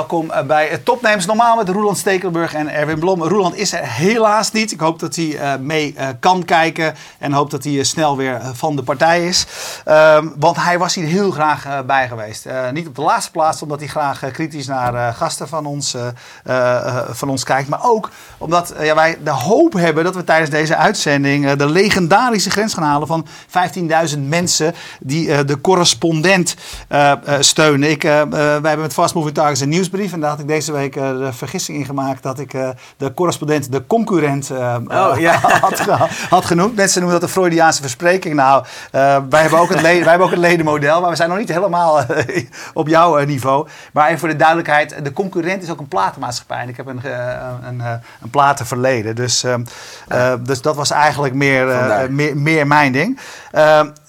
welkom eh, bij Topnames Normaal met Roland Stekelenburg en Erwin Blom. Roland is er helaas niet. Ik hoop dat hij uh, mee uh, kan kijken en hoop dat hij snel weer van de partij is. Ehm, want hij was hier heel graag bij geweest. niet op de laatste plaats, omdat hij graag kritisch naar gasten van ons, van ons kijkt. Maar ook omdat ja, wij de hoop hebben dat we tijdens deze uitzending de legendarische grens gaan halen van 15.000 mensen die de correspondent steunen. Ik, wij hebben met Fast Moving Targets een nieuwsbrief. En daar had ik deze week uh, de vergissing in gemaakt dat ik uh, de correspondent de concurrent uh, oh, ja. had, had, genoemd. Mensen noemen dat een Freudiaanse verspreking. Nou, wij, hebben ook het wij hebben ook het ledenmodel, maar we zijn nog niet helemaal op jouw niveau. Maar even voor de duidelijkheid, de concurrent is ook een platenmaatschappij. En ik heb een, een, een platenverleden. Dus, dus dat was eigenlijk meer, meer, meer, mijn ding.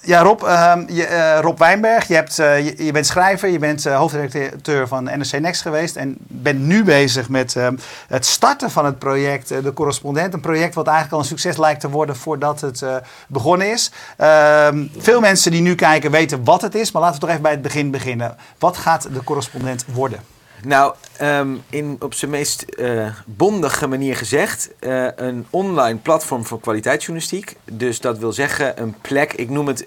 ja, Rob, je, Rob Wijnberg, je, hebt, je, je, bent schrijver, je bent hoofdredacteur van NRC Next en ben nu bezig met ehm, het starten van het project uh, De Correspondent. Een project wat eigenlijk al een succes lijkt te worden voordat het uh, begonnen is. Ehm, veel mensen die nu kijken weten wat het is, maar laten we toch even bij het begin beginnen. Wat gaat De Correspondent worden? Nou, um, in, op zijn meest uh, bondige manier gezegd, een online platform voor kwaliteitsjournalistiek. Dus dat wil zeggen een plek, ik noem het,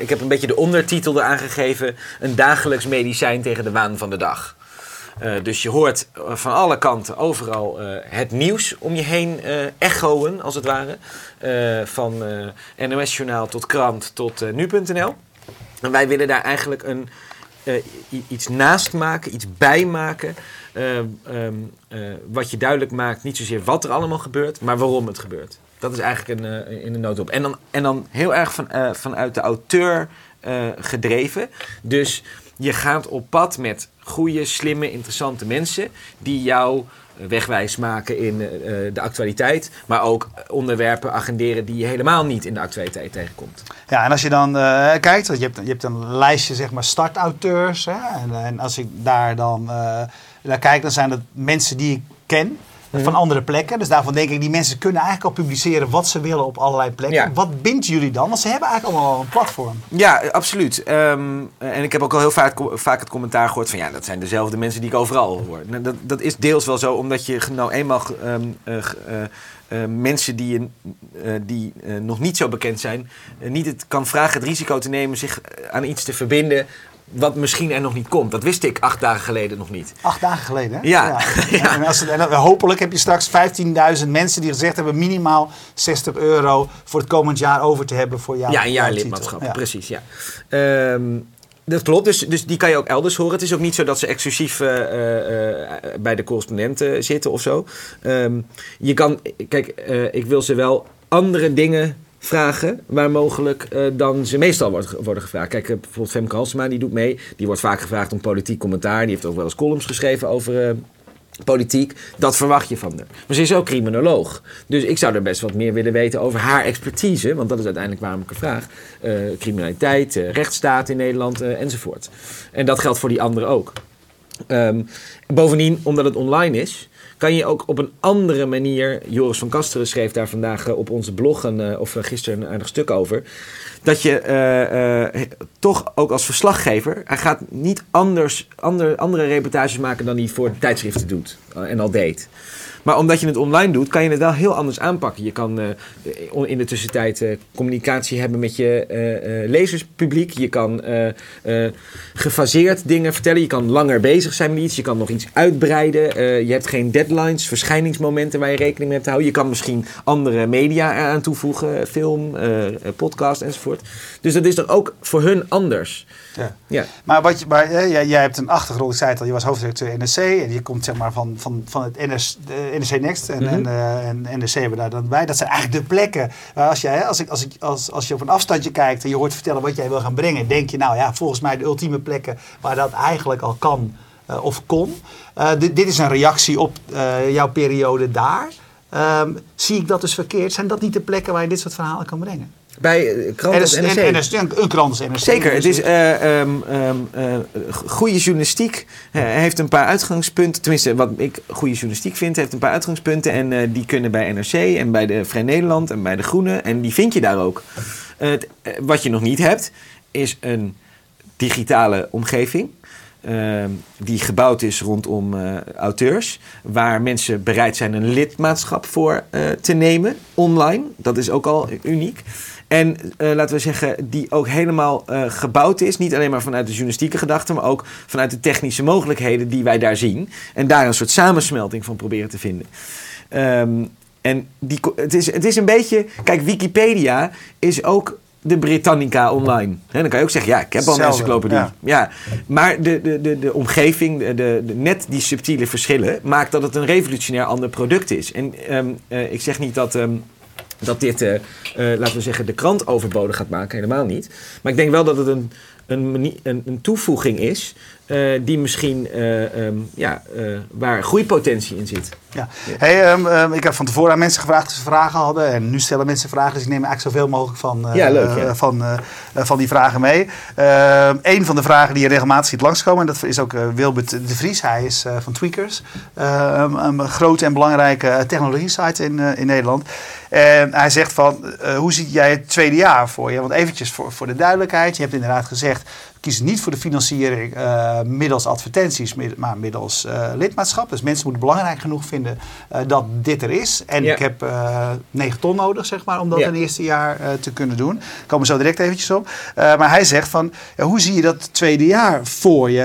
ik heb een beetje de ondertitel eraan gegeven, een dagelijks medicijn tegen de waan van de dag. Dus je hoort van alle kanten overal het nieuws om je heen echoen, als het ware. van NOS-journaal tot krant tot nu.nl. En wij willen daar eigenlijk een iets naast maken, iets bijmaken. Uh, um, uh, wat je duidelijk maakt, niet zozeer wat er allemaal gebeurt, maar waarom het gebeurt. Dat is eigenlijk een, in de noodop. En dan, en dan heel erg van, vanuit de auteur gedreven. Dus je gaat op pad met goede, slimme, interessante mensen die jou wegwijs maken in uh, de actualiteit, maar ook onderwerpen agenderen die je helemaal niet in de actualiteit tegenkomt. Ja, en als je dan uh, kijkt, je hebt, je hebt een lijstje zeg maar startauteurs, hè, en, en, als ik daar dan uh, naar kijk, dan zijn het mensen die ik ken van mhm. andere plekken. Dus daarvan denk ik, die mensen kunnen eigenlijk al publiceren wat ze willen op allerlei plekken. Wat bindt jullie dan? Want ze hebben eigenlijk allemaal een platform. Ja, absoluut. Um, en ik heb ook al heel vaak, vaak het commentaar gehoord van ja, dat zijn dezelfde mensen die ik overal hoor. Nou, dat, dat is deels wel zo, omdat je nou eenmaal um, uh, uh, mensen die, uh, die nog niet zo bekend zijn, niet het kan vragen het risico te nemen zich aan iets te verbinden wat misschien er nog niet komt. Dat wist ik acht dagen geleden nog niet. Acht dagen geleden? Ja. ja. En, als, en, hopelijk heb je straks 15.000 mensen die gezegd hebben minimaal 60 euro voor het komend jaar over te hebben voor jou. Ja, een jaar lidmaatschap. Ja. Precies, ja. Um, dat klopt, dus, dus die kan je ook elders horen. Het is ook niet zo dat ze exclusief uh, uh, bij de correspondenten zitten of zo. Um, je kan, kijk, ik wil ze wel andere dingen vragen, waar mogelijk uh, dan ze meestal wordt, worden gevraagd. Kijk, uh, bijvoorbeeld Femke Halsema, die doet mee. Die wordt vaak gevraagd om politiek commentaar. Die heeft ook wel eens columns geschreven over uh, politiek. Dat verwacht je van haar. Maar ze is ook criminoloog. Dus ik zou er best wat meer willen weten over haar expertise. Want dat is uiteindelijk waarom ik er vraag. criminaliteit, rechtsstaat in Nederland enzovoort. En dat geldt voor die anderen ook. Um, bovendien, omdat het online is kan je ook op een andere manier. Joris van Kasteren schreef daar vandaag eh, op onze blog, een, eh, of eh, gisteren een aardig stuk over. Dat je toch ook als verslaggever. Hij gaat niet anders, ander, andere reportages maken dan hij voor tijdschriften doet en al deed. Maar omdat je het online doet, kan je het wel heel anders aanpakken. Je kan uh, in de tussentijd uh, communicatie hebben met je uh, lezerspubliek. Je kan gefaseerd dingen vertellen. Je kan langer bezig zijn met iets. Je kan nog iets uitbreiden. je hebt geen deadlines, verschijningsmomenten waar je rekening mee hebt te houden. Je kan misschien andere media eraan toevoegen. Film, podcast enzovoort. Dus dat is dan ook voor hun anders. Ja. ja. Maar, wat je, maar jij, jij hebt een achtergrond, ik zei het al, je was hoofdredacteur NRC en je komt zeg maar van, van, van het NS, NRC Next en, mm -hmm. en, uh, en NRC hebben daar dan bij. Dat zijn eigenlijk de plekken waar als, jij, als, ik, als, ik, als, als je op een afstandje kijkt en je hoort vertellen wat jij wil gaan brengen, denk je nou ja, volgens mij de ultieme plekken waar dat eigenlijk al kan uh, of kon. Uh, dit, dit is een reactie op jouw periode daar. Um, zie ik dat dus verkeerd? Zijn dat niet de plekken waar je dit soort verhalen kan brengen? Bij kranten als NRC. En, en, een krant als NRC. Zeker. Het is uh, um, um, uh, goede journalistiek. Uh, heeft een paar uitgangspunten. Tenminste, wat ik goede journalistiek vind, heeft een paar uitgangspunten. En die kunnen bij NRC en bij de Vrij Nederland en bij de Groene. En die vind je daar ook. wat je nog niet hebt, is een digitale omgeving. ehm, die gebouwd is rondom eh, auteurs. Waar mensen bereid zijn een lidmaatschap voor eh, te nemen online. Dat is ook al uniek. En eh, laten we zeggen, die ook helemaal eh, gebouwd is. Niet alleen maar vanuit de journalistieke gedachte, maar ook vanuit de technische mogelijkheden die wij daar zien. En daar een soort samensmelting van proberen te vinden. Ehm, en die, het, is, het is een beetje. Kijk, Wikipedia is ook de Britannica online. Dan kan je ook zeggen, ja, ik heb al een encyclopedie. ja. Ja. Maar de, de, de, de omgeving, de, de, de- net die subtiele verschillen, maakt dat het een revolutionair ander product is. En ehm, eh, ik zeg niet dat. ehm, dat dit, eh, eh, laten we zeggen, de krant overbodig gaat maken. Helemaal niet. Maar ik denk wel dat het een, een, een, een toevoeging is... eh, die misschien, eh, ehm, ja, eh, waar groeipotentie in zit. Ja. Hey, ehm, ehm, ik heb van tevoren aan mensen gevraagd of ze vragen hadden. En nu stellen mensen vragen. Dus ik neem eigenlijk zoveel mogelijk van, Ja, leuk, ja. van, van die vragen mee. Een van de vragen die je regelmatig ziet langskomen. En dat is ook Wilbert de Vries. Hij is van Tweakers. Een grote en belangrijke technologie site in, in Nederland. En hij zegt van, hoe zie jij het tweede jaar voor je? Want eventjes voor, voor de duidelijkheid. Je hebt inderdaad gezegd, kies niet voor de financiering eh, middels advertenties, maar middels eh, lidmaatschap. Dus mensen moeten belangrijk genoeg vinden eh, dat dit er is. En Ja. ik heb eh 9 ton nodig, zeg maar, om dat Ja. in het eerste jaar te kunnen doen. Daar komen we zo direct eventjes op. Maar hij zegt van, ja, hoe zie je dat tweede jaar voor je?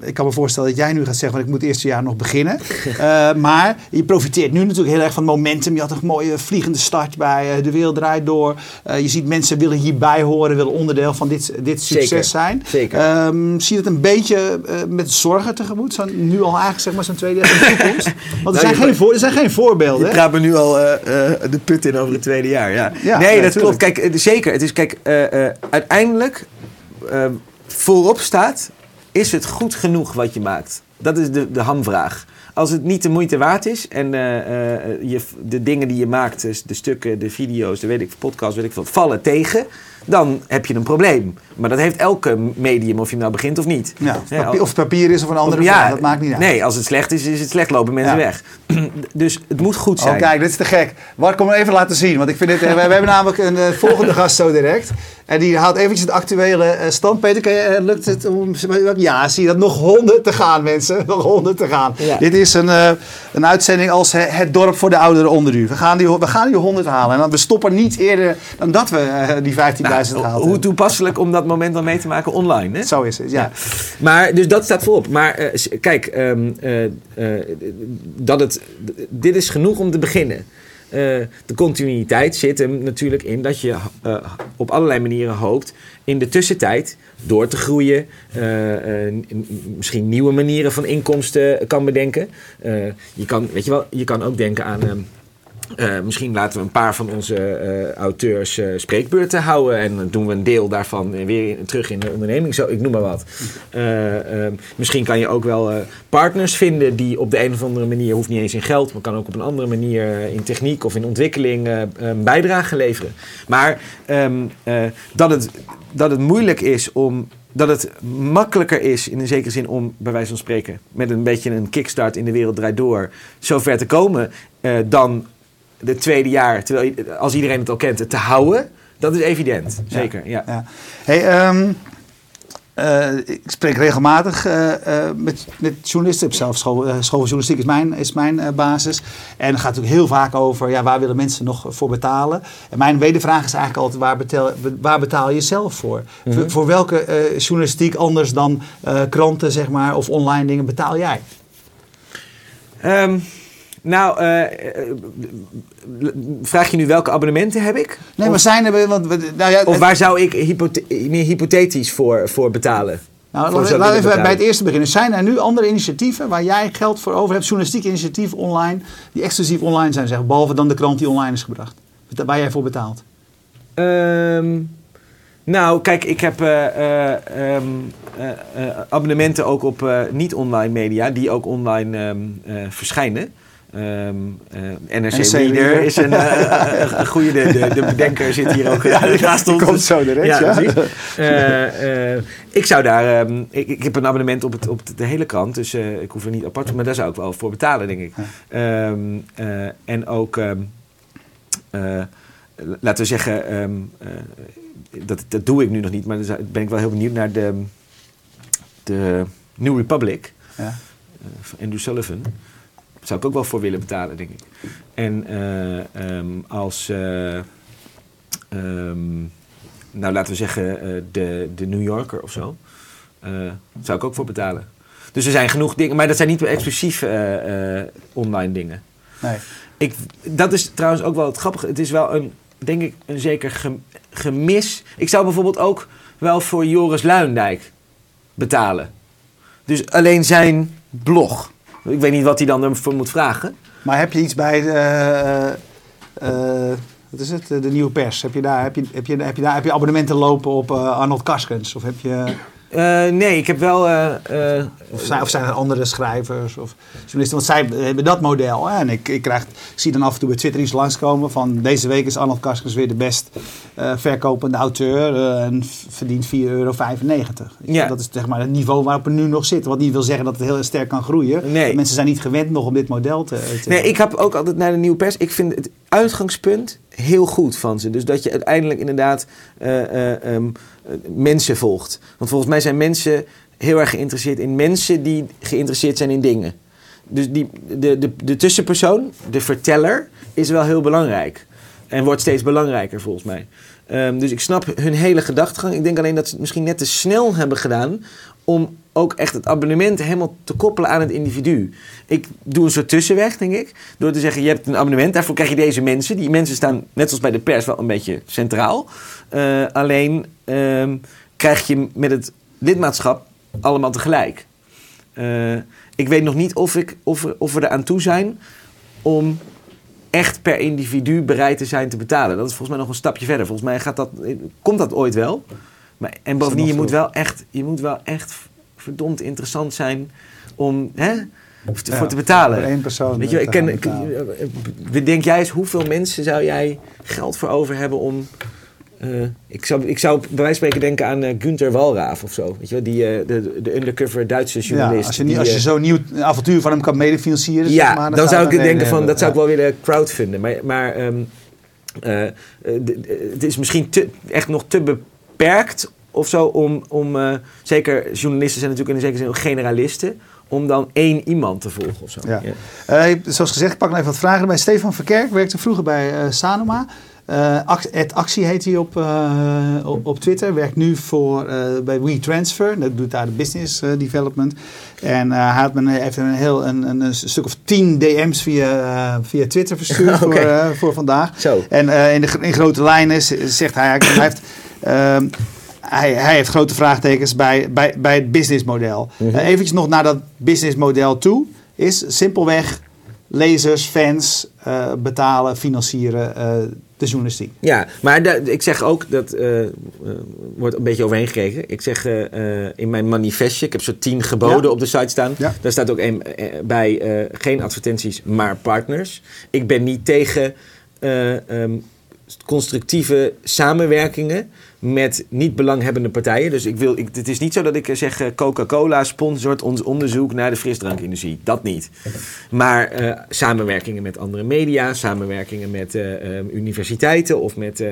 Ik kan me voorstellen dat jij nu gaat zeggen, van, ik moet het eerste jaar nog beginnen. Maar je profiteert nu natuurlijk heel erg van momentum. Je had een mooie vliegende start bij De Wereld Draait Door. Je ziet mensen willen hierbij horen, willen onderdeel van dit, dit succes Zeker. zijn. Zeker. Ehm, zie je het een beetje eh, met zorgen tegemoet? Zo, nu al eigenlijk zeg maar zo'n tweede jaar in de toekomst? Want er, Nou, zijn geen, voor, er zijn geen voorbeelden. hè? praat me nu al eh, eh, de put in over het tweede jaar. Ja. Ja, nee, dat tuurlijk. klopt. Kijk, zeker. Het is, kijk, uiteindelijk voorop staat, is het goed genoeg wat je maakt? Dat is de, de hamvraag. Als het niet de moeite waard is en eh, eh, je, de dingen die je maakt, dus de stukken, de video's, de weet ik, podcast, weet ik veel, vallen tegen, dan heb je een probleem. Maar dat heeft elke medium, of je nou begint of niet. Ja, of, papier, of het papier is of een andere ja, vorm, dat maakt niet uit. Nee, als het slecht is, is het slecht, lopen mensen Ja. weg. dus het moet goed zijn. Oh, kijk, dit is te gek. Bart, kom even laten zien. Want ik vind dit, eh, we, hebben namelijk een volgende gast zo direct. En die haalt eventjes het actuele eh, stand. Peter, kan je, eh, lukt het om... Ja, zie je dat? Nog honderd te gaan, mensen. Nog honderd te gaan. Ja. Dit is een, eh, een uitzending als he- het dorp voor de ouderen onder u. We gaan die, we gaan die honderd halen. En dan, we stoppen niet eerder dan dat we die 15.000 Nou, gehaald hoe toepasselijk om dat moment dan mee te maken online. Hè? Zo is het, ja. Maar dus dat staat voorop. Maar kijk, ehm, eh, eh, dat het, dit is genoeg om te beginnen. Eh, de continuïteit zit hem natuurlijk in dat je eh, op allerlei manieren hoopt in de tussentijd door te groeien, eh, misschien nieuwe manieren van inkomsten kan bedenken. Je, kan, weet je, wel, je kan ook denken aan. Eh, misschien laten we een paar van onze eh, auteurs eh, spreekbeurten houden. En doen we een deel daarvan weer terug in de onderneming. Zo, ik noem maar wat. Misschien kan je ook wel partners vinden die op de een of andere manier, hoeft niet eens in geld, maar kan ook op een andere manier in techniek of in ontwikkeling een bijdrage leveren. Maar ehm, eh, dat, het, dat het moeilijk is om. Dat het makkelijker is, in een zekere zin, om bij wijze van spreken, met een beetje een kickstart in de wereld draait door, zo ver te komen, eh, dan het tweede jaar, terwijl, als iedereen het al kent, te houden, dat is evident. Zeker, ja. Ja. Hey, ehm, eh, ik spreek regelmatig eh, eh, met, met journalisten. Ik zelf school, school van journalistiek is mijn, is mijn basis. En het gaat natuurlijk heel vaak over ja, waar willen mensen nog voor betalen. En mijn wedervraag is eigenlijk altijd waar betaal, waar betaal je zelf voor? voor, voor welke journalistiek anders dan kranten zeg maar, of online dingen betaal jij? Ehm, nou, eh, eh, vraag je nu welke abonnementen heb ik? Nee, maar zijn er... Want, nou ja, of waar zou ik hypothe- meer hypothetisch voor, voor betalen? Nou, laten we willen bij het eerste beginnen. Zijn er nu andere initiatieven waar jij geld voor over hebt, journalistieke initiatieven online, die exclusief online zijn, zeg, behalve dan de krant die online is gebracht, waar jij voor betaalt? Ehm, nou, kijk, ik heb eh, eh, ehm, eh, eh, abonnementen ook op niet-online media, die ook online ehm, eh, verschijnen. Eh, NRC, NRC Reader is een, eh, een- goede, de, de, de bedenker zit hier ook eh, naast ons. komt zo direct, ja. precies. Eh, ik zou daar, ehm, ik, ik heb een abonnement op, het, op de hele krant, dus ik hoef er niet apart, maar daar zou ik wel voor betalen, denk ik. Ehm, eh, en ook, ehm, eh, laten we zeggen, dat, dat doe ik nu nog niet, maar dan ben ik wel heel benieuwd naar de, de New Republic, Ja. van Andrew Sullivan. Zou ik ook wel voor willen betalen, denk ik. En eh, ehm, als, eh, ehm, nou laten we zeggen, eh, de, de New Yorker of zo, zou ik ook voor betalen. Dus er zijn genoeg dingen, maar dat zijn niet exclusief online dingen. Nee. Ik, dat is trouwens ook wel het grappige. Het is wel een, denk ik, een zeker gem- gemis. Ik zou bijvoorbeeld ook wel voor Joris Luindijk betalen. Dus alleen zijn blog. Ik weet niet wat hij dan ervoor moet vragen. Maar heb je iets bij eh, eh, wat is het, de nieuwe pers? Heb je daar, heb je, heb je, heb je daar heb je abonnementen lopen op eh, Arnold Karskens? Of, heb je, Eh, nee, ik heb wel. eh, eh, of, zijn, of zijn er andere schrijvers of journalisten? Want zij hebben dat model. Hè? En ik, ik, krijg, ik zie dan af en toe bij Twitter iets langskomen van deze week is Arnold Karskens weer de best verkopende auteur en verdient 4,95 euro. Ja. Dat is zeg maar het niveau waarop we nu nog zitten. Wat niet wil zeggen dat het heel sterk kan groeien. Nee. Mensen zijn niet gewend nog om dit model te, te Nee, ik heb ook altijd naar de nieuwe pers. Ik vind het uitgangspunt heel goed van ze. Dus dat je uiteindelijk inderdaad eh, eh, ehm, eh, mensen volgt. Want volgens mij zijn mensen heel erg geïnteresseerd in mensen die geïnteresseerd zijn in dingen. Dus die, de, de, de tussenpersoon, de verteller, is wel heel belangrijk. En wordt steeds belangrijker volgens mij. Ehm, dus ik snap hun hele gedachtegang. Ik denk alleen dat ze het misschien net te snel hebben gedaan om ook echt het abonnement helemaal te koppelen aan het individu. Ik doe een soort tussenweg, denk ik. Door te zeggen, je hebt een abonnement, daarvoor krijg je deze mensen. Die mensen staan, net zoals bij de pers, wel een beetje centraal. Eh, alleen ehm, krijg je met het lidmaatschap allemaal tegelijk. Eh, ik weet nog niet of, ik, of, we, of we er aan toe zijn om echt per individu bereid te zijn te betalen. Dat is volgens mij nog een stapje verder. Volgens mij gaat dat, komt dat ooit wel. Maar, en bovendien, je moet, wel echt, je moet wel echt verdomd interessant zijn om hè, Ja, voor te betalen. voor één persoon Weet je, ik ken, betalen. bedenk jij eens, hoeveel mensen zou jij geld voor over hebben om... eh, ik, zou, ik zou bij wijze van spreken denken aan eh Günther Walraaf of zo. Weet je wel? Die, eh, de, de undercover Duitse journalist. Ja, als je, niet, als je eh, zo'n nieuw avontuur van hem kan medefinancieren. ja, zeg maar, dan, zou ik denken van, dat zou ik wel willen crowdfunden. Maar, maar ehm, eh, eh, het is misschien te, echt nog te beperkt of zo om, om eh, zeker journalisten zijn natuurlijk in een zekere zin ook generalisten, om dan één iemand te volgen of zo. Ja. Eh, zoals gezegd, ik pak nog even wat vragen bij. Stefan Verkerk werkte vroeger bij eh, Sanoma. Eh Actie heet hij op, eh, op, op Twitter. Werkt nu voor, eh, bij WeTransfer. Dat doet daar de business development. En eh, hij had me, heeft een, heel, een, een, een stuk of tien DM's via, via Twitter verstuurd voor, eh, voor vandaag. Zo. En eh, in, de, in grote lijnen zegt hij, hij heeft, ehm, hij, hij heeft grote vraagtekens bij, bij, bij het businessmodel. Mhm. Eh, eventjes nog naar dat businessmodel toe. Is simpelweg lezers, fans eh, betalen, financieren eh, de journalistiek. Ja, maar ik zeg ook, dat wordt een beetje overheen gekregen. Ik zeg in mijn manifestje, ik heb zo tien geboden Ja. op de site staan. Ja. Daar staat ook een, bij geen advertenties, maar partners. Ik ben niet tegen eh, ehm, constructieve samenwerkingen met niet belanghebbende partijen. Dus ik wil, ik, het is niet zo dat ik eh, zeg eh, Coca-Cola sponsort ons onderzoek naar de frisdrankindustrie. Dat niet. Maar eh, samenwerkingen met andere media, samenwerkingen met universiteiten of met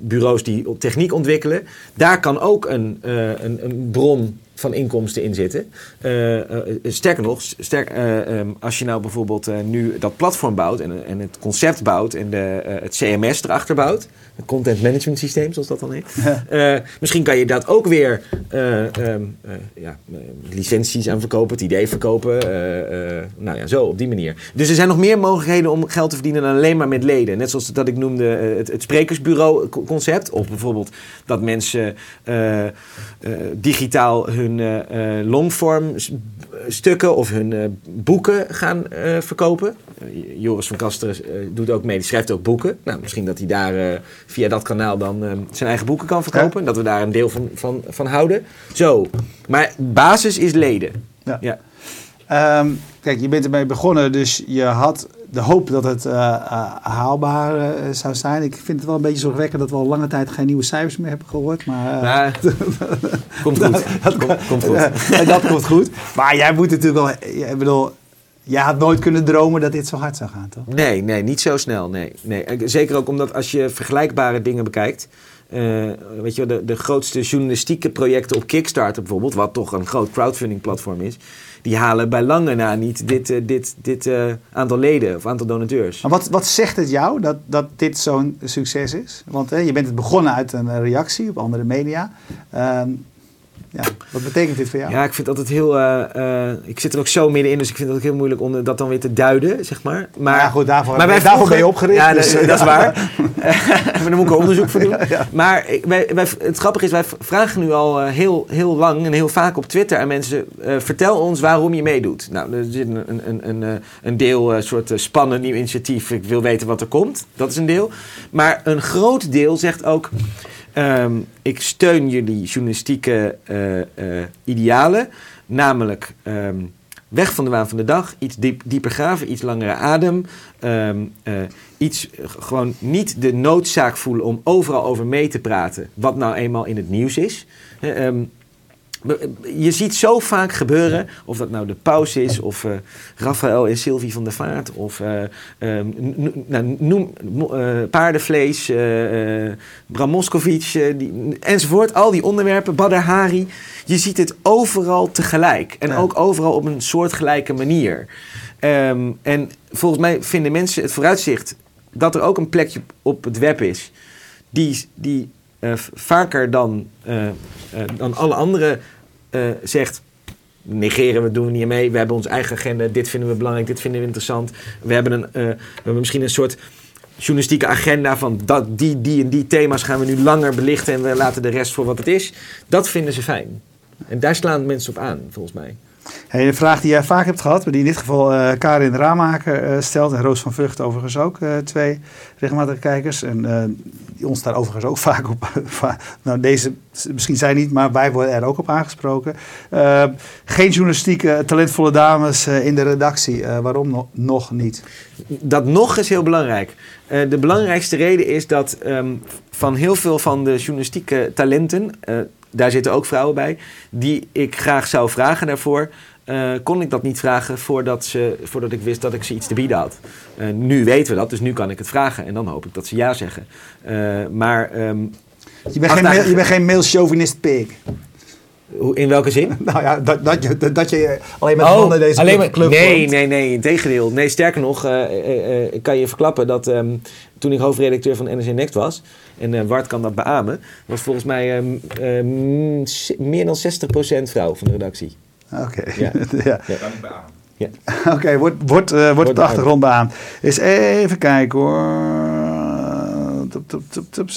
bureaus die techniek ontwikkelen. Daar kan ook een, een, een bron van inkomsten in zitten. Eh, eh, sterker nog, sterk, eh, ehm, als je nou bijvoorbeeld nu dat platform bouwt en, en het concept bouwt en de, het CMS erachter bouwt, content management systeem zoals dat dan heet, eh, misschien kan je dat ook weer eh, ehm, eh, ja, licenties aan verkopen, het idee verkopen, nou ja, zo op die manier. Dus er zijn nog meer mogelijkheden om geld te verdienen dan alleen maar met leden. Net zoals dat ik noemde het, het sprekersbureau co- concept, of bijvoorbeeld dat mensen digitaal hun longform stukken of hun boeken gaan verkopen. Joris van Kasteren doet ook mee, die schrijft ook boeken. Nou, misschien dat hij daar via dat kanaal dan eh, zijn eigen boeken kan verkopen. Dat we daar een deel van, van, van houden. Zo. Maar basis is leden. Ja. Ja. Ehm, kijk, je bent ermee begonnen, dus je had de hoop dat het eh, eh, haalbaar eh, zou zijn. Ik vind het wel een beetje zorgwekkend dat we al lange tijd geen nieuwe cijfers meer hebben gehoord. Maar, komt goed. Kom- komt goed. Eh, dat komt goed. Maar jij moet natuurlijk wel, ik bedoel, jij had nooit kunnen dromen dat dit zo hard zou gaan, toch? Nee, nee, niet zo snel. Nee, nee. Zeker ook omdat als je vergelijkbare dingen bekijkt. eh, weet je, de, de grootste journalistieke projecten op Kickstarter bijvoorbeeld, wat toch een groot crowdfunding platform is, die halen bij lange na niet dit, eh, dit, dit eh, aantal leden of aantal donateurs. Maar wat, wat zegt het jou dat, dat dit zo'n succes is? Want hè, je bent het begonnen uit een reactie op andere media. Ja, wat betekent dit voor jou? Ja, ik vind altijd heel. eh, eh, ik zit er ook zo middenin, dus ik vind het ook heel moeilijk om dat dan weer te duiden, zeg maar. Maar, ja, goed, daarvoor, maar wij daarvoor vroegen- ben je opgericht. Ja, dus, dat, dat is waar. maar daar moet ik ook onderzoek voor doen. Ja. Maar wij, wij, het grappige is, wij vragen nu al eh, heel, heel lang en heel vaak op Twitter aan mensen: vertel ons waarom je meedoet. Nou, er zit een, een, een, een, een deel, soort spannend nieuw initiatief. Ik wil weten wat er komt. Dat is een deel. Maar een groot deel zegt ook. Ehm, ik steun jullie journalistieke eh, eh, idealen, namelijk ehm, weg van de waan van de dag, iets diep, dieper graven, iets langere adem, ehm, eh, iets gewoon niet de noodzaak voelen om overal over mee te praten, wat nou eenmaal in het nieuws is. Je ziet zo vaak gebeuren, of dat nou de paus is, of Raphaël en Sylvie van der Vaart, of eh, ehm, nou, noem eh, paardenvlees, Bram die, enzovoort. Al die onderwerpen, Badr Hari. Je ziet het overal tegelijk. En Ja. ook overal op een soortgelijke manier. Ehm, en volgens mij vinden mensen het vooruitzicht dat er ook een plekje op het web is die, die vaker dan, dan alle andere zegt. Negeren we, doen we niet mee. We hebben onze eigen agenda. Dit vinden we belangrijk. Dit vinden we interessant. We hebben, een, eh, we hebben misschien een soort journalistieke agenda van dat, die, die en die thema's gaan we nu langer belichten en we laten de rest voor wat het is. Dat vinden ze fijn. En daar slaan mensen op aan, volgens mij. Een vraag die jij vaak hebt gehad, maar die in dit geval eh, Karin Raamaker eh, stelt. En Roos van Vught overigens ook, eh, twee regelmatige kijkers. En die ons daar overigens ook vaak op... nou, deze misschien zij niet, maar wij worden er ook op aangesproken. Geen journalistieke talentvolle dames in de redactie. Waarom no- nog niet? Dat nog is heel belangrijk. De belangrijkste reden is dat ehm, van heel veel van de journalistieke talenten, daar zitten ook vrouwen bij, die ik graag zou vragen daarvoor, eh, kon ik dat niet vragen voordat, ze, voordat ik wist dat ik ze iets te bieden had. Eh, nu weten we dat, dus nu kan ik het vragen en dan hoop ik dat ze ja zeggen. Eh, maar ehm, Je bent, geen, dagen- mail- je bent geen male chauvinist pig. Hoe- in welke zin? Nou ja, dat, dat, je, dat, je alleen met mannen deze Oh, maar, club Nee, vormt. nee, nee, integendeel. Nee, sterker nog, eh, eh, eh, ik kan je verklappen dat ehm, toen ik hoofdredacteur van NRC Next was, en eh Wart kan dat beamen, was volgens mij ehm, ehm, meer dan 60% vrouw van de redactie. Oké, Ja. ja. Kan ik beamen. Ja. Oké, wordt, wordt, wordt op de achtergrond beaamd. Eens even kijken hoor. Tup, tup,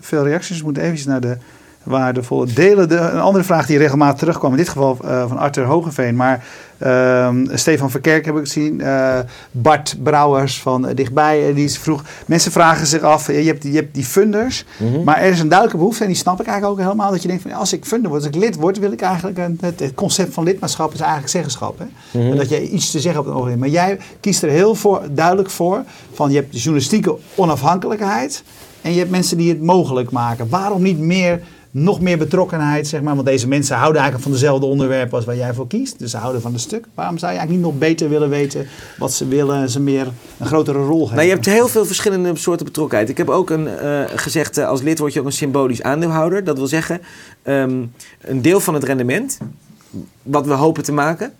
veel reacties. Ik moet even naar de waardevolle delen. De, een andere vraag die regelmatig terugkwam. In dit geval eh, van Arthur Hogeveen. Maar ehm, Stefan Verkerk heb ik gezien. eh, Bart Brouwers van eh, dichtbij. die is vroeg. Mensen vragen zich af. Je hebt, die- je hebt die funders. Mhm. Maar er is een duidelijke behoefte. En die snap ik eigenlijk ook helemaal. Dat je denkt van als ik funder word. Als ik lid word. Wil ik eigenlijk. Een, het, het concept van lidmaatschap is eigenlijk zeggenschap. Hè? Mhm. En dat je iets te zeggen hebt op het ogenblik. Maar jij kiest er heel voor, duidelijk voor. Van je hebt de journalistieke onafhankelijkheid. En je hebt mensen die het mogelijk maken. Waarom niet meer, nog meer betrokkenheid, zeg maar? Want deze mensen houden eigenlijk van dezelfde onderwerpen als waar jij voor kiest. Dus ze houden van een stuk. Waarom zou je eigenlijk niet nog beter willen weten wat ze willen en ze meer een grotere rol geven? Nou, je hebt heel veel verschillende soorten betrokkenheid. Ik heb ook een, eh, gezegd, eh, als lid word je ook een symbolisch aandeelhouder. Dat wil zeggen, ehm, een deel van het rendement, wat we hopen te maken.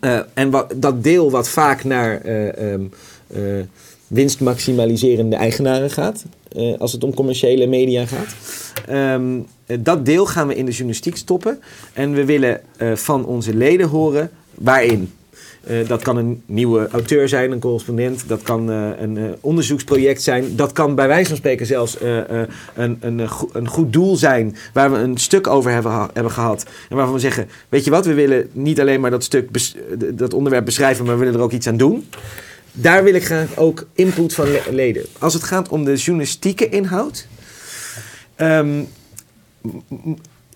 eh, en wat, dat deel wat vaak naar eh, winstmaximaliserende eigenaren gaat. Eh, als het om commerciële media gaat. Ehm, eh, dat deel gaan we in de journalistiek stoppen. En we willen eh, van onze leden horen waarin. Eh, dat kan een nieuwe auteur zijn, een correspondent. Dat kan een onderzoeksproject zijn. Dat kan bij wijze van spreken zelfs een, een, een goed doel zijn. Waar we een stuk over hebben, hebben gehad. En waarvan we zeggen: Weet je wat, we willen niet alleen maar dat stuk, dat onderwerp beschrijven, maar we willen er ook iets aan doen. Daar wil ik graag ook input van le- leden. Als het gaat om de journalistieke inhoud. ehm,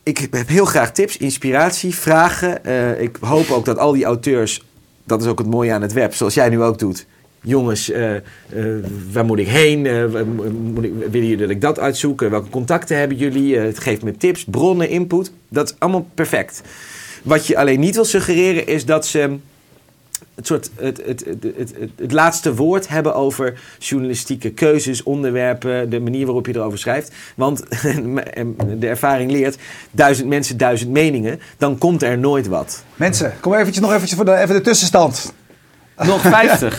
ik heb heel graag tips, inspiratie, vragen. Eh, ik hoop ook dat al die auteurs, dat is ook het mooie aan het web, zoals jij nu ook doet. Jongens, eh, eh, waar moet ik heen? Moet willen jullie dat ik dat welke contacten hebben jullie? Het geeft me tips, bronnen, input. Dat is allemaal perfect. Wat je alleen niet wil suggereren is dat ze het, soort, het, het, het, het, laatste woord hebben over journalistieke keuzes, onderwerpen, de manier waarop je erover schrijft. Want de ervaring leert, duizend mensen, duizend meningen, dan komt er nooit wat. Mensen, kom eventjes nog eventjes voor de, even de tussenstand. Nog 50.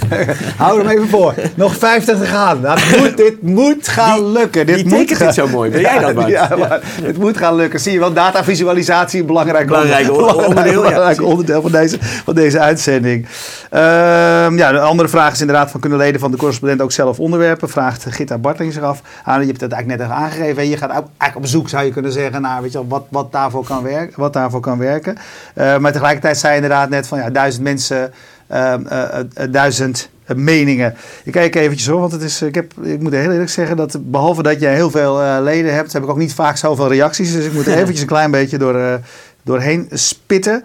Hou hem even voor. Nog 50 te gaan. Nou, dit, moet, dit moet gaan lukken. Dit Die moet tekent zo mooi. Ben jij dat, Bart? Ja, maar het moet gaan lukken. Zie je wel, datavisualisatie een belangrijk, Belangrijk onder- onderdeel, belangrijk onderdeel van deze, van deze uitzending. Ehm, ja, de andere vraag is inderdaad van kunnen leden van de correspondent ook zelf onderwerpen? Vraagt Gitta Bartling zich af. Ah, je hebt het eigenlijk net even aangegeven. Je gaat ook eigenlijk op zoek, zou je kunnen zeggen, naar weet je wel, wat, wat, daarvoor kan werken, wat daarvoor kan werken. Eh, maar tegelijkertijd zei je inderdaad net van ja, duizend mensen, ehm, eh, eh, duizend eh, meningen. Ik kijk eventjes hoor, want het is, ik, heb, ik moet heel eerlijk zeggen dat behalve dat je heel veel leden hebt, heb ik ook niet vaak zoveel reacties. Dus ik moet eventjes een klein beetje door, doorheen spitten.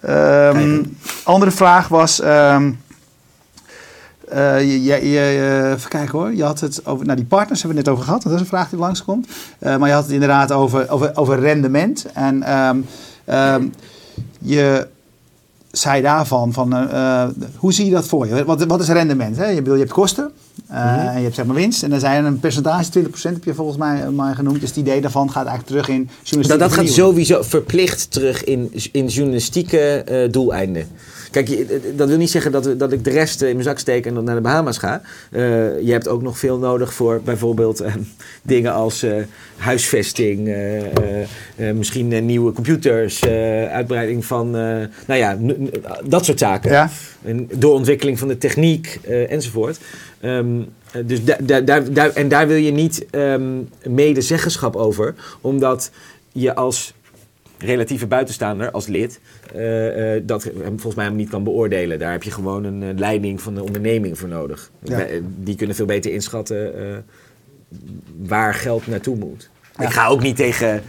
Ehm, andere vraag was. eh, je, je, je, even kijken hoor. Je had het over. Nou, die partners hebben we het net over gehad. Dat is een vraag die langskomt. Maar je had het inderdaad over, over, over rendement. En je zei daarvan: van, eh, eh, hoe zie je dat voor je? Wat, wat is rendement? Hè? Je, bedoel, je hebt kosten eh, Mhm. en je hebt zeg maar winst. En dan zijn er een percentage, 20% heb je volgens mij maar genoemd. Dus het idee daarvan gaat eigenlijk terug in journalistieke Dat, dat gaat sowieso verplicht terug in, in journalistieke doeleinden. Kijk, je- eh, dat wil niet zeggen dat, dat ik de rest eh, in mijn zak steek en dan naar de Bahama's ga. Eh, je hebt ook nog veel nodig voor bijvoorbeeld eh, dingen als eh, huisvesting, eh, eh, eh, misschien eh, nieuwe computers, eh, uitbreiding van, eh, nou ja, dat soort zaken. Ja. En doorontwikkeling van de techniek eh, enzovoort. Ehm, eh, dus da- da- en daar wil je niet ehm medezeggenschap over, omdat je als relatieve buitenstaander, als lid, eh, eh, dat volgens mij helemaal niet kan beoordelen. Daar heb je gewoon een eh, leiding van de onderneming voor nodig. Ja. Die kunnen veel beter inschatten waar geld naartoe moet. Ja. Ik ga ook niet tegen.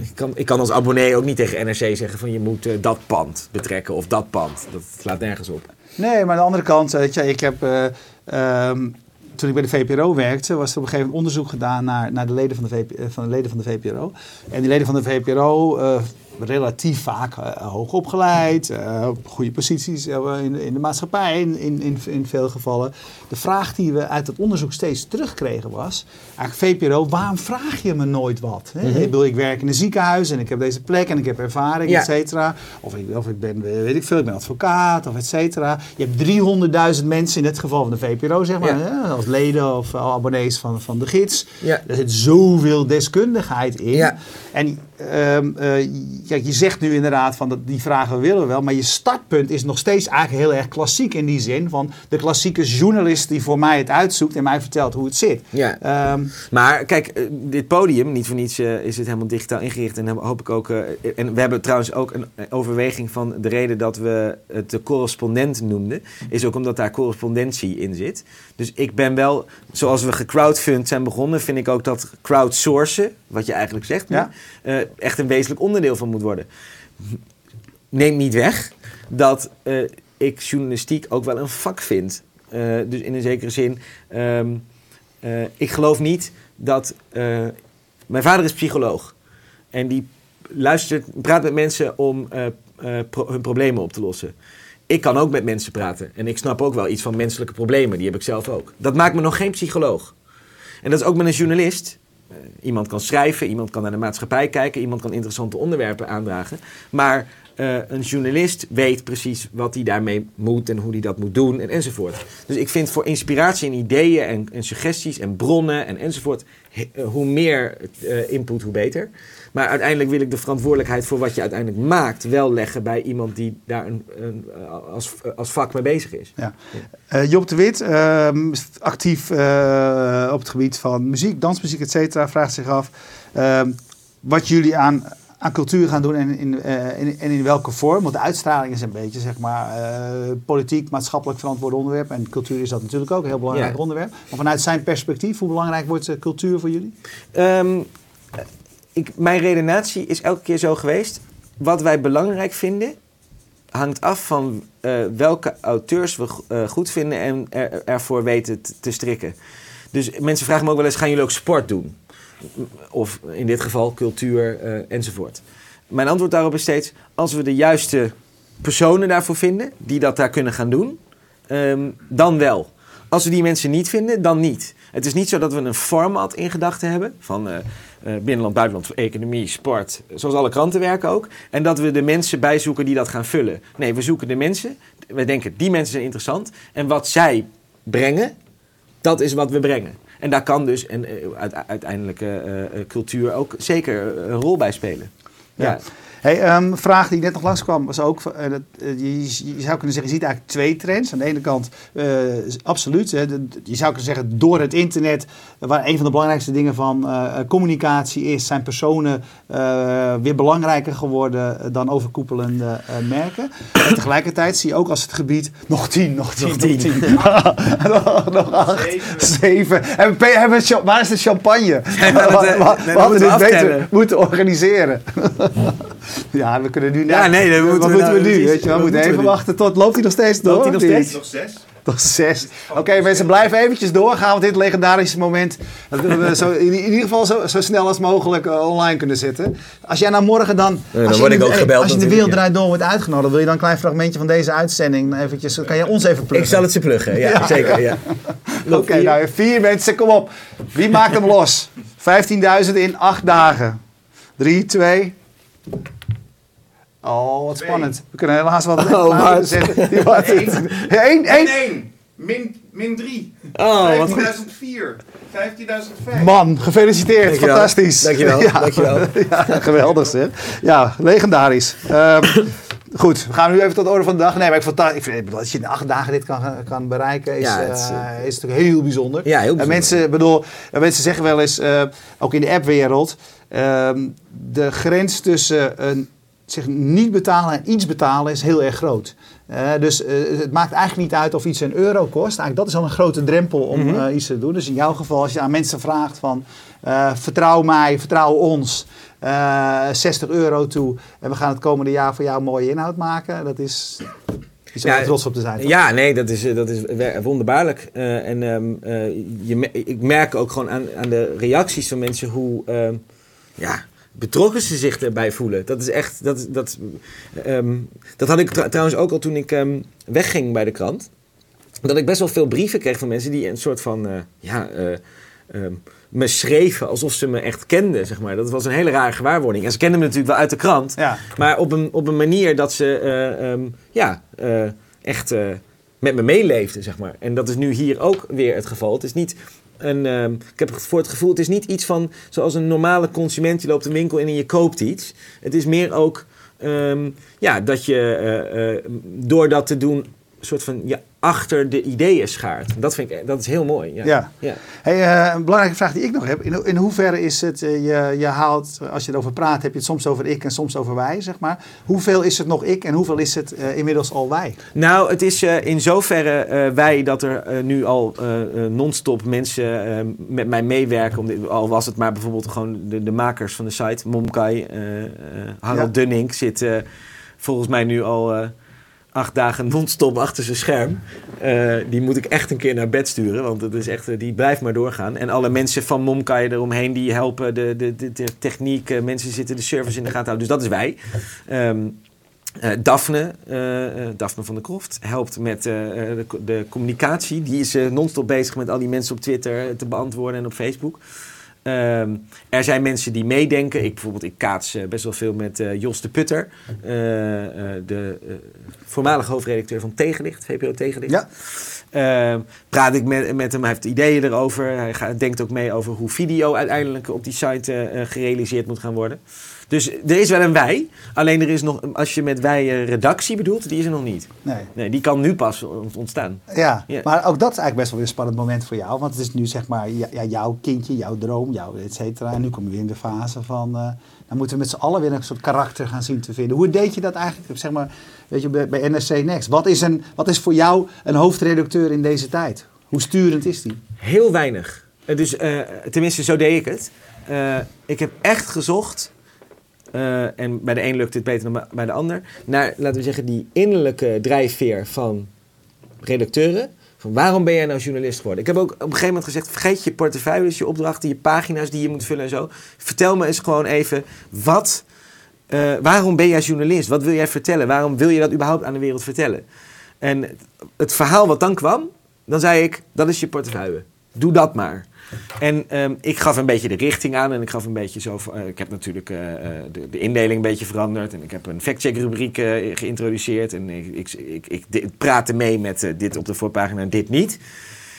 ik, kan, ik kan als abonnee ook niet tegen NRC zeggen van je moet dat pand betrekken of dat pand. Dat slaat nergens op. Nee, maar aan de andere kant, weet je, ik heb. eh, ehm, toen ik bij de VPRO werkte, was er op een gegeven moment onderzoek gedaan naar, naar de, leden van de, eh, van de leden van de VPRO. En die leden van de VPRO, eh, relatief vaak eh, hoog opgeleid, eh, op goede posities eh, in, de- in de maatschappij, in, in, in, veel gevallen. De vraag die we uit het onderzoek steeds terugkregen was: eigenlijk VPRO, waarom vraag je me nooit wat? Hè? Mhm. Ik bedoel, ik werk in een ziekenhuis en ik heb deze plek en ik heb ervaring, Ja. et cetera. Of ik, of ik ben, weet ik veel, ik ben advocaat of et cetera. Je hebt 300.000 mensen, in het geval van de VPRO, zeg maar, Ja. hè, als leden of abonnees van, van de gids. Ja. Er zit zoveel deskundigheid in. En kijk, je zegt nu inderdaad van dat die vragen willen we wel, maar je startpunt is nog steeds eigenlijk heel erg klassiek in die zin van de klassieke journalist die voor mij het uitzoekt en mij vertelt hoe het zit. Ja. Ehm, Maar kijk, eh, dit podium, niet voor niets eh, is het helemaal digitaal ingericht. En hoop ik ook. en we hebben trouwens ook een overweging van de reden dat we het de correspondent noemden. Is ook omdat daar correspondentie in zit. Dus ik ben wel, zoals we gecrowdfund zijn begonnen, vind ik ook dat crowdsourcen, wat je eigenlijk zegt, nu, Ja. eh, echt een wezenlijk onderdeel van moet worden. Neemt niet weg dat eh, ik journalistiek ook wel een vak vind. Eh, dus in een zekere zin. ehm, eh, ik geloof niet dat. mijn vader is psycholoog. En die luistert, praat met mensen om hun problemen op te lossen. Ik kan ook met mensen praten. En ik snap ook wel iets van menselijke problemen. Die heb ik zelf ook. Dat maakt me nog geen psycholoog. En dat is ook met een journalist. Eh, iemand kan schrijven, iemand kan naar de maatschappij kijken, iemand kan interessante onderwerpen aandragen. Maar eh, een journalist weet precies wat hij daarmee moet en hoe hij dat moet doen en enzovoort. Dus ik vind voor inspiratie en ideeën en, suggesties en bronnen en enzovoort, eh, hoe meer input, hoe beter. Maar uiteindelijk wil ik de verantwoordelijkheid voor wat je uiteindelijk maakt wel leggen bij iemand die daar een, een, als, als vak mee bezig is. Ja. Eh, Job de Wit, ehm, actief eh, op het gebied van muziek, dansmuziek, et cetera, vraagt zich af ehm, wat jullie aan, aan cultuur gaan doen en in, eh, in, in welke vorm. Want de uitstraling is een beetje, zeg maar, eh, politiek, maatschappelijk verantwoord onderwerp. En cultuur is dat natuurlijk ook een heel belangrijk Ja. onderwerp. Maar vanuit zijn perspectief, hoe belangrijk wordt eh, cultuur voor jullie? Ehm, ik, mijn redenatie is elke keer zo geweest. Wat wij belangrijk vinden, hangt af van eh, welke auteurs we eh, goed vinden en er, ervoor weten te, te strikken. Dus mensen vragen me ook wel eens: gaan jullie ook sport doen? Of in dit geval cultuur eh, enzovoort. Mijn antwoord daarop is steeds: als we de juiste personen daarvoor vinden die dat daar kunnen gaan doen, ehm, dan wel. Als we die mensen niet vinden, dan niet. Het is niet zo dat we een format in gedachten hebben van eh, eh, binnenland, buitenland, economie, sport, zoals alle kranten werken ook. En dat we de mensen bijzoeken die dat gaan vullen. Nee, we zoeken de mensen. We denken, die mensen zijn interessant. En wat zij brengen, dat is wat we brengen. En daar kan dus en, uh, uiteindelijk cultuur ook zeker een rol bij spelen. ja. ja. Hey, um, vraag die net nog langskwam was ook, uh, dat, uh, je, je, zou kunnen zeggen, je ziet eigenlijk twee trends. Aan de ene kant, uh, absoluut, hè, de, je zou kunnen zeggen door het internet, waar een van de belangrijkste dingen van communicatie is, zijn personen weer belangrijker geworden dan overkoepelende merken. En tegelijkertijd zie je ook als het gebied, nog tien, nog tien, nog tien. nog, nog acht, zeven. zeven. En we, hebben, waar is de champagne? we, we hadden dit beter moeten organiseren. Ja, we kunnen nu... Ja, nee, wat moeten we, nu? Weet je, we moeten even wachten tot... Loopt hij nog steeds door? Loopt hij nog steeds? Nog zes. Tot zes. Oké, okay, mensen, blijven eventjes doorgaan. Want dit legendarische moment... dat we zo, in, in, ieder geval zo, zo snel als mogelijk uh, online kunnen zetten. Als jij nou morgen dan... Ja, dan word ik ook gebeld. Als je de wereld draait door wordt uitgenodigd... wil je dan een klein fragmentje van deze uitzending... eventjes, kan je ons even pluggen? Ik zal het ze pluggen, ja, ja. zeker. Ja. Oké, okay, nou vier mensen, kom op. Wie maakt hem los? 15.000 in acht dagen. 3, 2... Oh, wat spannend. We kunnen helaas wat oh, zetten. Eén, één. Min, min 3. Oh, 15.004. 15.005. Man, gefeliciteerd. Dankjewel. Fantastisch. Dankjewel. Ja. Dankjewel. ja, geweldig zeg. Ja, legendarisch. Um, goed, we gaan nu even tot de orde van de dag. Nee, maar ik, fantastisch. ik vind dat je in acht dagen dit kan, kan bereiken, is, Ja, het is, uh, is natuurlijk heel bijzonder. Ja, heel En bijzonder. mensen, bedoel, mensen zeggen wel eens, uh, ook in de appwereld, um, de grens tussen een zich niet betalen en iets betalen is heel erg groot. Uh, dus uh, het maakt eigenlijk niet uit of iets een euro kost. Eigenlijk dat is al een grote drempel om mm -hmm. uh, iets te doen. Dus in jouw geval, als je aan mensen vraagt van vertrouw mij, vertrouw ons, 60 euro toe en we gaan het komende jaar voor jou mooie inhoud maken, dat is iets om ja, trots op te zijn. Toch? Ja, nee, dat is, dat is wonderbaarlijk. en um, je, ik merk ook gewoon aan, aan de reacties van mensen hoe ja, betrokken ze zich erbij voelen. Dat is echt. Dat, dat, um, dat had ik trouwens ook al toen ik um, wegging bij de krant. Dat ik best wel veel brieven kreeg van mensen die een soort van. Uh, ja, uh, um, me schreven alsof ze me echt kenden, zeg maar. Dat was een hele rare gewaarwording. En ze kenden me natuurlijk wel uit de krant. Ja. Maar op een, op een manier dat ze. Uh, ja, echt met me meeleefden, zeg maar. En dat is nu hier ook weer het geval. Het is niet een, uh, ik heb voor het gevoel, het is niet iets van zoals een normale consument. Je loopt een winkel in en je koopt iets. Het is meer ook um, ja, dat je uh, uh, door dat te doen, soort van je achter de ideeën schaart. Dat vind ik, dat is heel mooi. Ja. ja. ja. Hey, een belangrijke vraag die ik nog heb. In, in hoeverre is het, je, je haalt, als je erover praat, heb je het soms over ik en soms over wij, zeg maar. Hoeveel is het nog ik en hoeveel is het inmiddels al wij? Nou, het is in zoverre wij dat er nu al non-stop mensen met mij meewerken. Om dit, al was het maar bijvoorbeeld gewoon de, de makers van de site, Momkai, Harald ja. Dunning zit volgens mij nu al acht dagen non-stop achter zijn scherm. Uh, die moet ik echt een keer naar bed sturen, want het is echt, die blijft maar doorgaan. En alle mensen van Momkai eromheen die helpen de, de, de, techniek. Uh, mensen zitten de service in de gaten houden. Dus dat is wij. Um, uh, Daphne, Daphne van der Kroft, helpt met de, de, communicatie. Die is non-stop bezig met al die mensen op Twitter te beantwoorden en op Facebook. Um, er zijn mensen die meedenken. Ik bijvoorbeeld, ik kaats uh, best wel veel met uh, Jos de Putter, uh, de voormalig hoofdredacteur van Tegenlicht, VPO Tegenlicht. Ja. Ehm, praat ik met, met hem, hij heeft ideeën erover. Hij gaat, denkt ook mee over hoe video uiteindelijk op die site gerealiseerd moet gaan worden. Dus er is wel een wij. Alleen er is nog, als je met wij redactie bedoelt, die is er nog niet. Nee. nee die kan nu pas ontstaan. Ja, ja, maar ook dat is eigenlijk best wel weer een spannend moment voor jou. Want het is nu zeg maar ja, jouw kindje, jouw droom, jouw et cetera. En nu kom je weer in de fase van, uh, dan moeten we met z'n allen weer een soort karakter gaan zien te vinden. Hoe deed je dat eigenlijk, zeg maar, weet je, bij, bij NRC Next? Wat is, een, wat is voor jou een hoofdredacteur in deze tijd? Hoe sturend is die? Heel weinig. Dus uh, tenminste, zo deed ik het. Uh, ik heb echt gezocht uh, en bij de een lukt het beter dan bij de ander. Naar, laten we zeggen, die innerlijke drijfveer van redacteuren. Van waarom ben jij nou journalist geworden? Ik heb ook op een gegeven moment gezegd: vergeet je portefeuilles, je opdrachten, je pagina's die je moet vullen en zo. Vertel me eens gewoon even wat eh, waarom ben jij journalist? Wat wil jij vertellen? Waarom wil je dat überhaupt aan de wereld vertellen? En het verhaal wat dan kwam, dan zei ik, dat is je portefeuille. Doe dat maar. En ehm, ik gaf een beetje de richting aan en ik gaf een beetje zo. eh, ik heb natuurlijk eh, eh, de, de indeling een beetje veranderd en ik heb een factcheck rubriek geïntroduceerd en ik, ik, ik, ik, praatte mee met dit op de voorpagina en dit niet.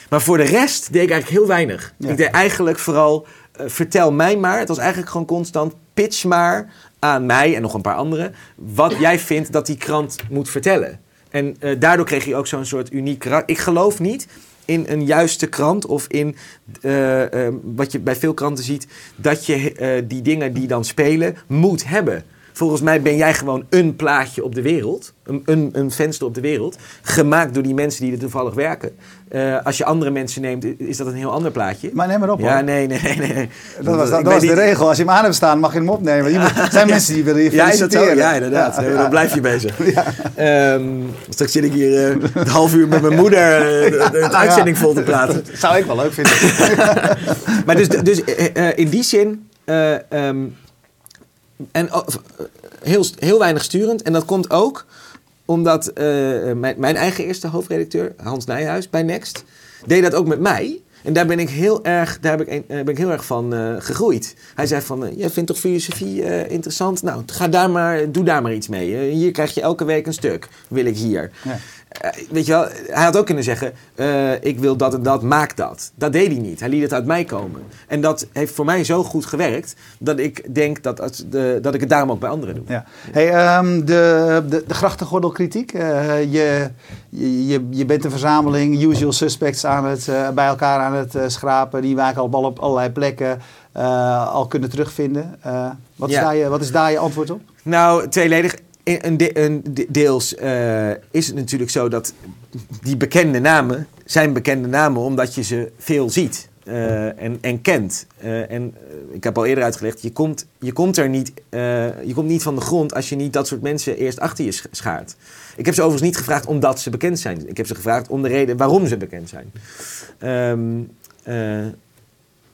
Maar voor de rest deed ik eigenlijk heel weinig. Ja. Ik deed eigenlijk vooral, vertel mij maar. Het was eigenlijk gewoon constant, pitch maar aan mij en nog een paar anderen. Wat jij vindt dat die krant moet vertellen. En daardoor kreeg je ook zo'n soort uniek karakter. Ik geloof niet in een juiste krant of in eh, eh, wat je bij veel kranten ziet, dat je eh, die dingen die dan spelen moet hebben. Volgens mij ben jij gewoon een plaatje op de wereld, een, een, een venster op de wereld, gemaakt door die mensen die er toevallig werken. Eh, als je andere mensen neemt, is dat een heel ander plaatje. Maar neem maar op ja, hoor. nee, nee, nee. nee. Dat was, dat was de niet- regel. Als je hem aan hebt staan, mag je hem opnemen. Er zijn mensen die willen je feliciteren. Ja, inderdaad. Ja, ja. Dan blijf je bezig. Ehm, straks zit ik hier eh, een half uur met mijn moeder eh, de, uitzending vol te praten. Zou ik wel leuk vinden. Maar dus, dus eh, eh, in die zin... eh, ehm, en oh, eh, heel, heel weinig sturend. En dat komt ook omdat eh, mijn, mijn eigen eerste hoofdredacteur, Hans Nijhuis bij Next, deed dat ook met mij. En daar ben ik heel erg, daar heb ik, eh, ben ik heel erg van gegroeid. Hij zei van, jij vindt toch filosofie interessant? Nou, ga daar maar, doe daar maar iets mee. Hier krijg je elke week een stuk, wil ik hier. Ja. Eh, weet je wel, hij had ook kunnen zeggen: eh, Ik wil dat en dat, maak dat. Dat deed hij niet. Hij liet het uit mij komen. En dat heeft voor mij zo goed gewerkt dat ik denk dat, als de, dat ik het daarom ook bij anderen doe. Ja. Hey, ehm, de, de, de grachtengordelkritiek. Eh, je, je, je bent een verzameling usual suspects aan het, bij elkaar aan het schrapen. Die wij al op allerlei plekken al kunnen terugvinden. Wat, is daar je, wat is daar je antwoord op? Nou, tweeledig. Een, de- een de- deels eh, is het natuurlijk zo dat die bekende namen zijn bekende namen omdat je ze veel ziet eh, en, en kent. Eh, en ik heb al eerder uitgelegd, je komt, je, komt er niet, je komt niet van de grond als je niet dat soort mensen eerst achter je sch- schaart. Ik heb ze overigens niet gevraagd omdat ze bekend zijn. Ik heb ze gevraagd om de reden waarom ze bekend zijn. Ehm, eh,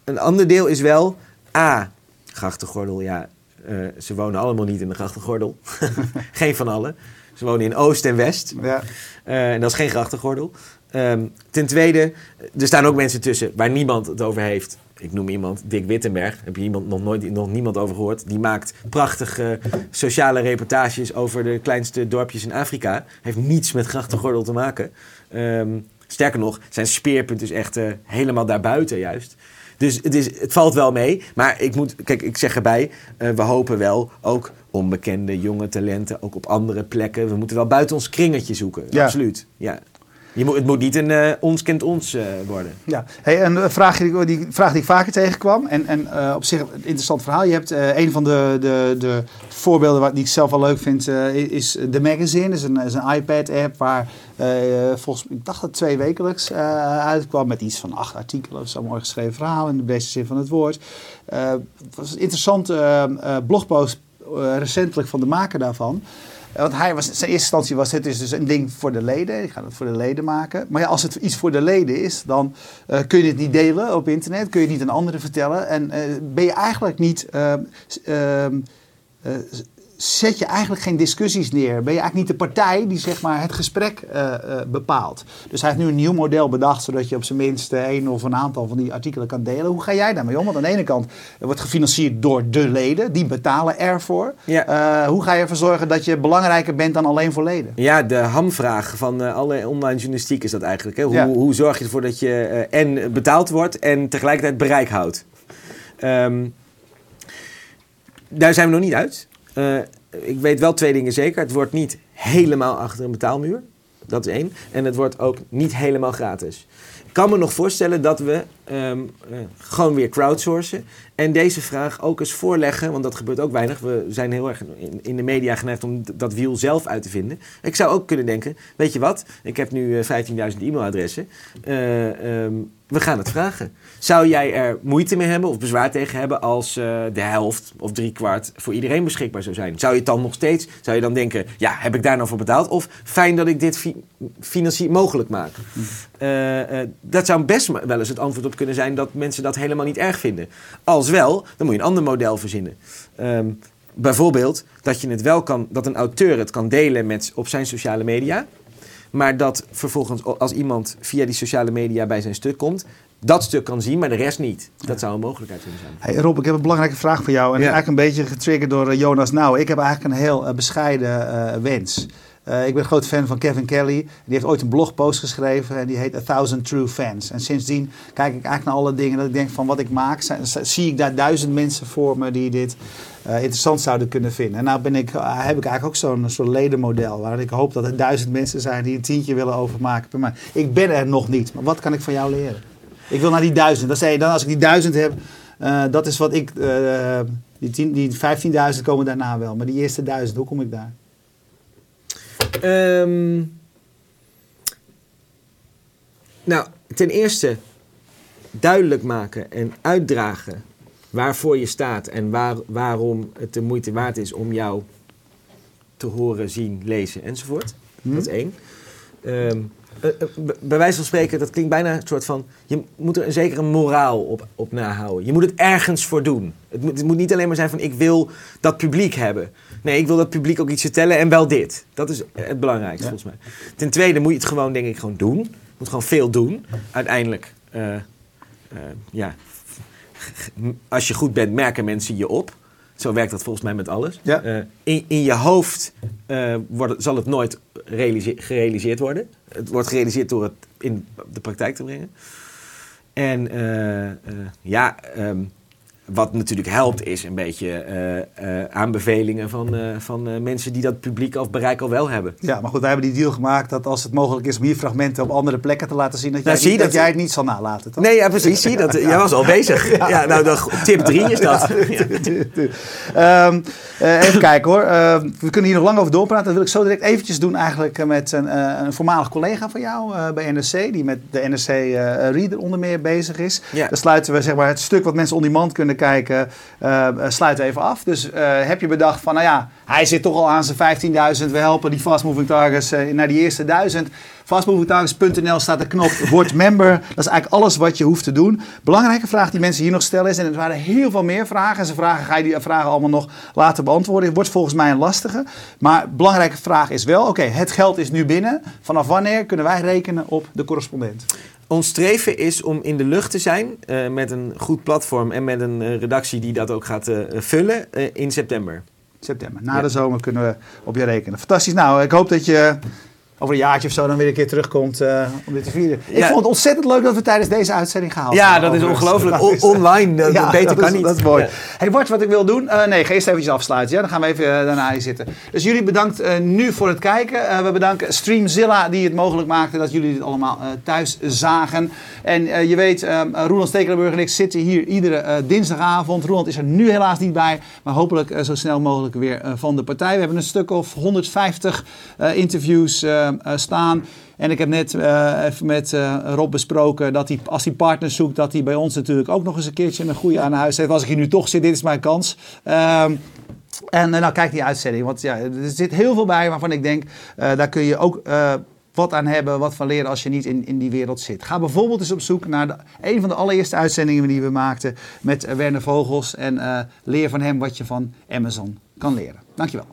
een ander deel is wel, A, grachtengordel, ja, eh, ze wonen allemaal niet in de grachtengordel. geen van allen. Ze wonen in Oost en West. Ja. Eh, en dat is geen grachtengordel. Ehm, ten tweede, er staan ook mensen tussen waar niemand het over heeft. Ik noem iemand, Dick Wittenberg. Heb je iemand, nog, nooit, nog niemand over gehoord. Die maakt prachtige sociale reportages over de kleinste dorpjes in Afrika. Heeft niets met grachtengordel te maken. Ehm, sterker nog, zijn speerpunt is echt eh, helemaal daarbuiten juist. Dus het, is, het valt wel mee. Maar ik moet, kijk, ik zeg erbij, eh, we hopen wel ook onbekende jonge talenten, ook op andere plekken. We moeten wel buiten ons kringetje zoeken. Ja. Absoluut. Ja. Je moet, het moet niet een eh, ons kent ons eh, worden. Ja, hey, een vraag die, die vraag die ik vaker tegenkwam. En, en eh, op zich een interessant verhaal. Je hebt een van de, de, de voorbeelden waar, die ik zelf wel leuk vind, is de Magazine. Is een, is een iPad-app waar volgens ik dacht dat twee wekelijks uitkwam. Met iets van acht artikelen. Is een mooi geschreven verhaal in de beste zin van het woord. Het was een interessante blogpost recentelijk van de maker daarvan. Want hij was, zijn eerste instantie was het is dus een ding voor de leden. Ik ga het voor de leden maken. Maar ja, als het iets voor de leden is, dan eh, kun je het niet delen op internet. Kun je het niet aan anderen vertellen. En eh, ben je eigenlijk niet... ehm, ehm, eh, zet je eigenlijk geen discussies neer. Ben je eigenlijk niet de partij die zeg maar, het gesprek eh, eh, bepaalt. Dus hij heeft nu een nieuw model bedacht... zodat je op zijn minst eh, één of een aantal van die artikelen kan delen. Hoe ga jij daarmee om? Want aan de ene kant wordt gefinancierd door de leden. Die betalen ervoor. Ja. Hoe ga je ervoor zorgen dat je belangrijker bent dan alleen voor leden? Ja, de hamvraag van alle online journalistiek is dat eigenlijk. Hè? Hoe, Ja. hoe zorg je ervoor dat je en betaald wordt en tegelijkertijd bereik houdt? Ehm, daar zijn we nog niet uit. Eh, ik weet wel twee dingen zeker. Het wordt niet helemaal achter een betaalmuur. Dat is één. En het wordt ook niet helemaal gratis. Ik kan me nog voorstellen dat we ehm, eh, gewoon weer crowdsourcen. En deze vraag ook eens voorleggen, want dat gebeurt ook weinig. We zijn heel erg in, de media geneigd om dat wiel zelf uit te vinden. Ik zou ook kunnen denken, weet je wat? Ik heb nu eh, 15.000 e-mailadressen. Eh, ehm, we gaan het vragen. Zou jij er moeite mee hebben of bezwaar tegen hebben als eh, de helft of driekwart voor iedereen beschikbaar zou zijn? Zou je het dan nog steeds, zou je dan denken, ja, heb ik daar nou voor betaald? Of fijn dat ik dit fi financieel mogelijk maak? Eh, dat zou best wel eens het antwoord op kunnen zijn dat mensen dat helemaal niet erg vinden. Als wel, dan moet je een ander model verzinnen. Ehm, bijvoorbeeld dat je het wel kan, dat een auteur het kan delen met, op zijn sociale media. Maar dat vervolgens als iemand via die sociale media bij zijn stuk komt, dat stuk kan zien, maar de rest niet. Dat zou een mogelijkheid kunnen zijn. Hey Rob, ik heb een belangrijke vraag voor jou. En Ja. eigenlijk een beetje getriggerd door eh, Jonas Nou. Ik heb eigenlijk een heel bescheiden wens. Eh, ik ben groot fan van Kevin Kelly. Die heeft ooit een blogpost geschreven en die heet A Thousand True Fans. En sindsdien kijk ik eigenlijk naar alle dingen dat ik denk van wat ik maak. zie ik daar duizend mensen voor me die dit eh, interessant zouden kunnen vinden. En nou ben ik, eh, heb ik eigenlijk ook zo'n soort ledenmodel. Waar ik hoop dat er duizend mensen zijn die een tientje willen overmaken per. Ik ben er nog niet. Maar wat kan ik van jou leren? Ik wil naar die duizend. Dan als ik die duizend heb, dat is wat ik. die, tien- die 15.000 komen daarna wel. Maar die eerste duizend, hoe kom ik daar? Ehm, nou, ten eerste duidelijk maken en uitdragen waarvoor je staat en waar, waarom het de moeite waard is om jou te horen, zien, lezen enzovoort. Hm? Dat is één. B- bij wijze van spreken, dat klinkt bijna een soort van... Je moet er een zekere moraal op, op nahouden. Je moet het ergens voor doen. Het moet, het moet niet alleen maar zijn van ik wil dat publiek hebben. Nee, ik wil dat publiek ook iets vertellen en wel dit. Dat is het belangrijkste Ja. volgens mij. Ten tweede moet je het gewoon, denk ik, gewoon doen. Je moet gewoon veel doen. Uiteindelijk, eh, eh, ja... Als je goed bent, merken mensen je op. Zo werkt dat volgens mij met alles. Ja. Eh, in, in je hoofd eh, wordt, zal het nooit realise- gerealiseerd worden. Het wordt gerealiseerd door het in de praktijk te brengen. En eh, ja, ehm, wat natuurlijk helpt is een beetje eh, eh, aanbevelingen van, eh, van mensen die dat publiek of bereik al wel hebben. Ja, maar goed, wij hebben die deal gemaakt dat als het mogelijk is om hier fragmenten op andere plekken te laten zien, dat, Nou, jij, zie niet- je dat, dat- jij het niet zal nalaten. Toch? Nee, ja, precies. Zie je dat? Jij was al bezig. Ja, nou, tip 3 is dat. Ja. Ehm, eh, even kijken hoor. Ehm, we kunnen hier nog lang over doorpraten. Dat wil ik zo direct eventjes doen eigenlijk met een, een voormalig collega van jou bij NRC. Die met de NRC Reader onder meer bezig is. Dan sluiten we zeg maar, het stuk wat mensen on demand kunnen kijken, eh, we even af. Dus eh, heb je bedacht van, nou ja, hij zit toch al aan zijn 15.000. We helpen die fast moving targets eh, naar die eerste 1000. Fastmovingtargets.nl staat de knop Word member. Dat is eigenlijk alles wat je hoeft te doen. Belangrijke vraag die mensen hier nog stellen is, en er waren heel veel meer vragen. En ze vragen, ga je die vragen allemaal nog laten beantwoorden? Wordt volgens mij een lastige. Maar belangrijke vraag is wel, oké, het geld is nu binnen. Vanaf wanneer kunnen wij rekenen op de correspondent? Ons streven is om in de lucht te zijn eh, met een goed platform en met een eh, redactie die dat ook gaat eh, vullen in september. September. Na Ja. de zomer kunnen we op je rekenen. Fantastisch. Nou, ik hoop dat je over een jaartje of zo dan weer een keer terugkomt eh, om dit te vieren. Ik Ja. vond het ontzettend leuk dat we tijdens deze uitzending gehaald Ja, dat is ongelooflijk. O- online, dat- dat beter kan is- niet. Dat is mooi. Ja. Hey Bart, wat ik wil doen... eh, nee, ga eerst eventjes afsluiten. Ja? Dan gaan we even eh, daarna hier zitten. Dus jullie bedankt eh, nu voor het kijken. Eh, we bedanken Streamzilla die het mogelijk maakte dat jullie dit allemaal eh, thuis zagen. En eh, je weet, eh Roland Stekelenburg en ik zitten hier iedere eh, dinsdagavond. Roland is er nu helaas niet bij, maar hopelijk eh, zo snel mogelijk weer eh, van de partij. We hebben een stuk of 150 eh, interviews eh, eh, staan. En ik heb net eh, even met eh, Rob besproken dat hij, als hij partners zoekt, dat hij bij ons natuurlijk ook nog eens een keertje een goede aan huis heeft. Als ik hier nu toch zit, dit is mijn kans. Ehm, en eh, nou, kijk die uitzending. Want ja, er zit heel veel bij waarvan ik denk, eh, daar kun je ook eh, wat aan hebben, wat van leren als je niet in, in die wereld zit. Ga bijvoorbeeld eens op zoek naar een van de allereerste uitzendingen die we maakten met eh, Werner Vogels. En eh, leer van hem wat je van Amazon kan leren. Dankjewel.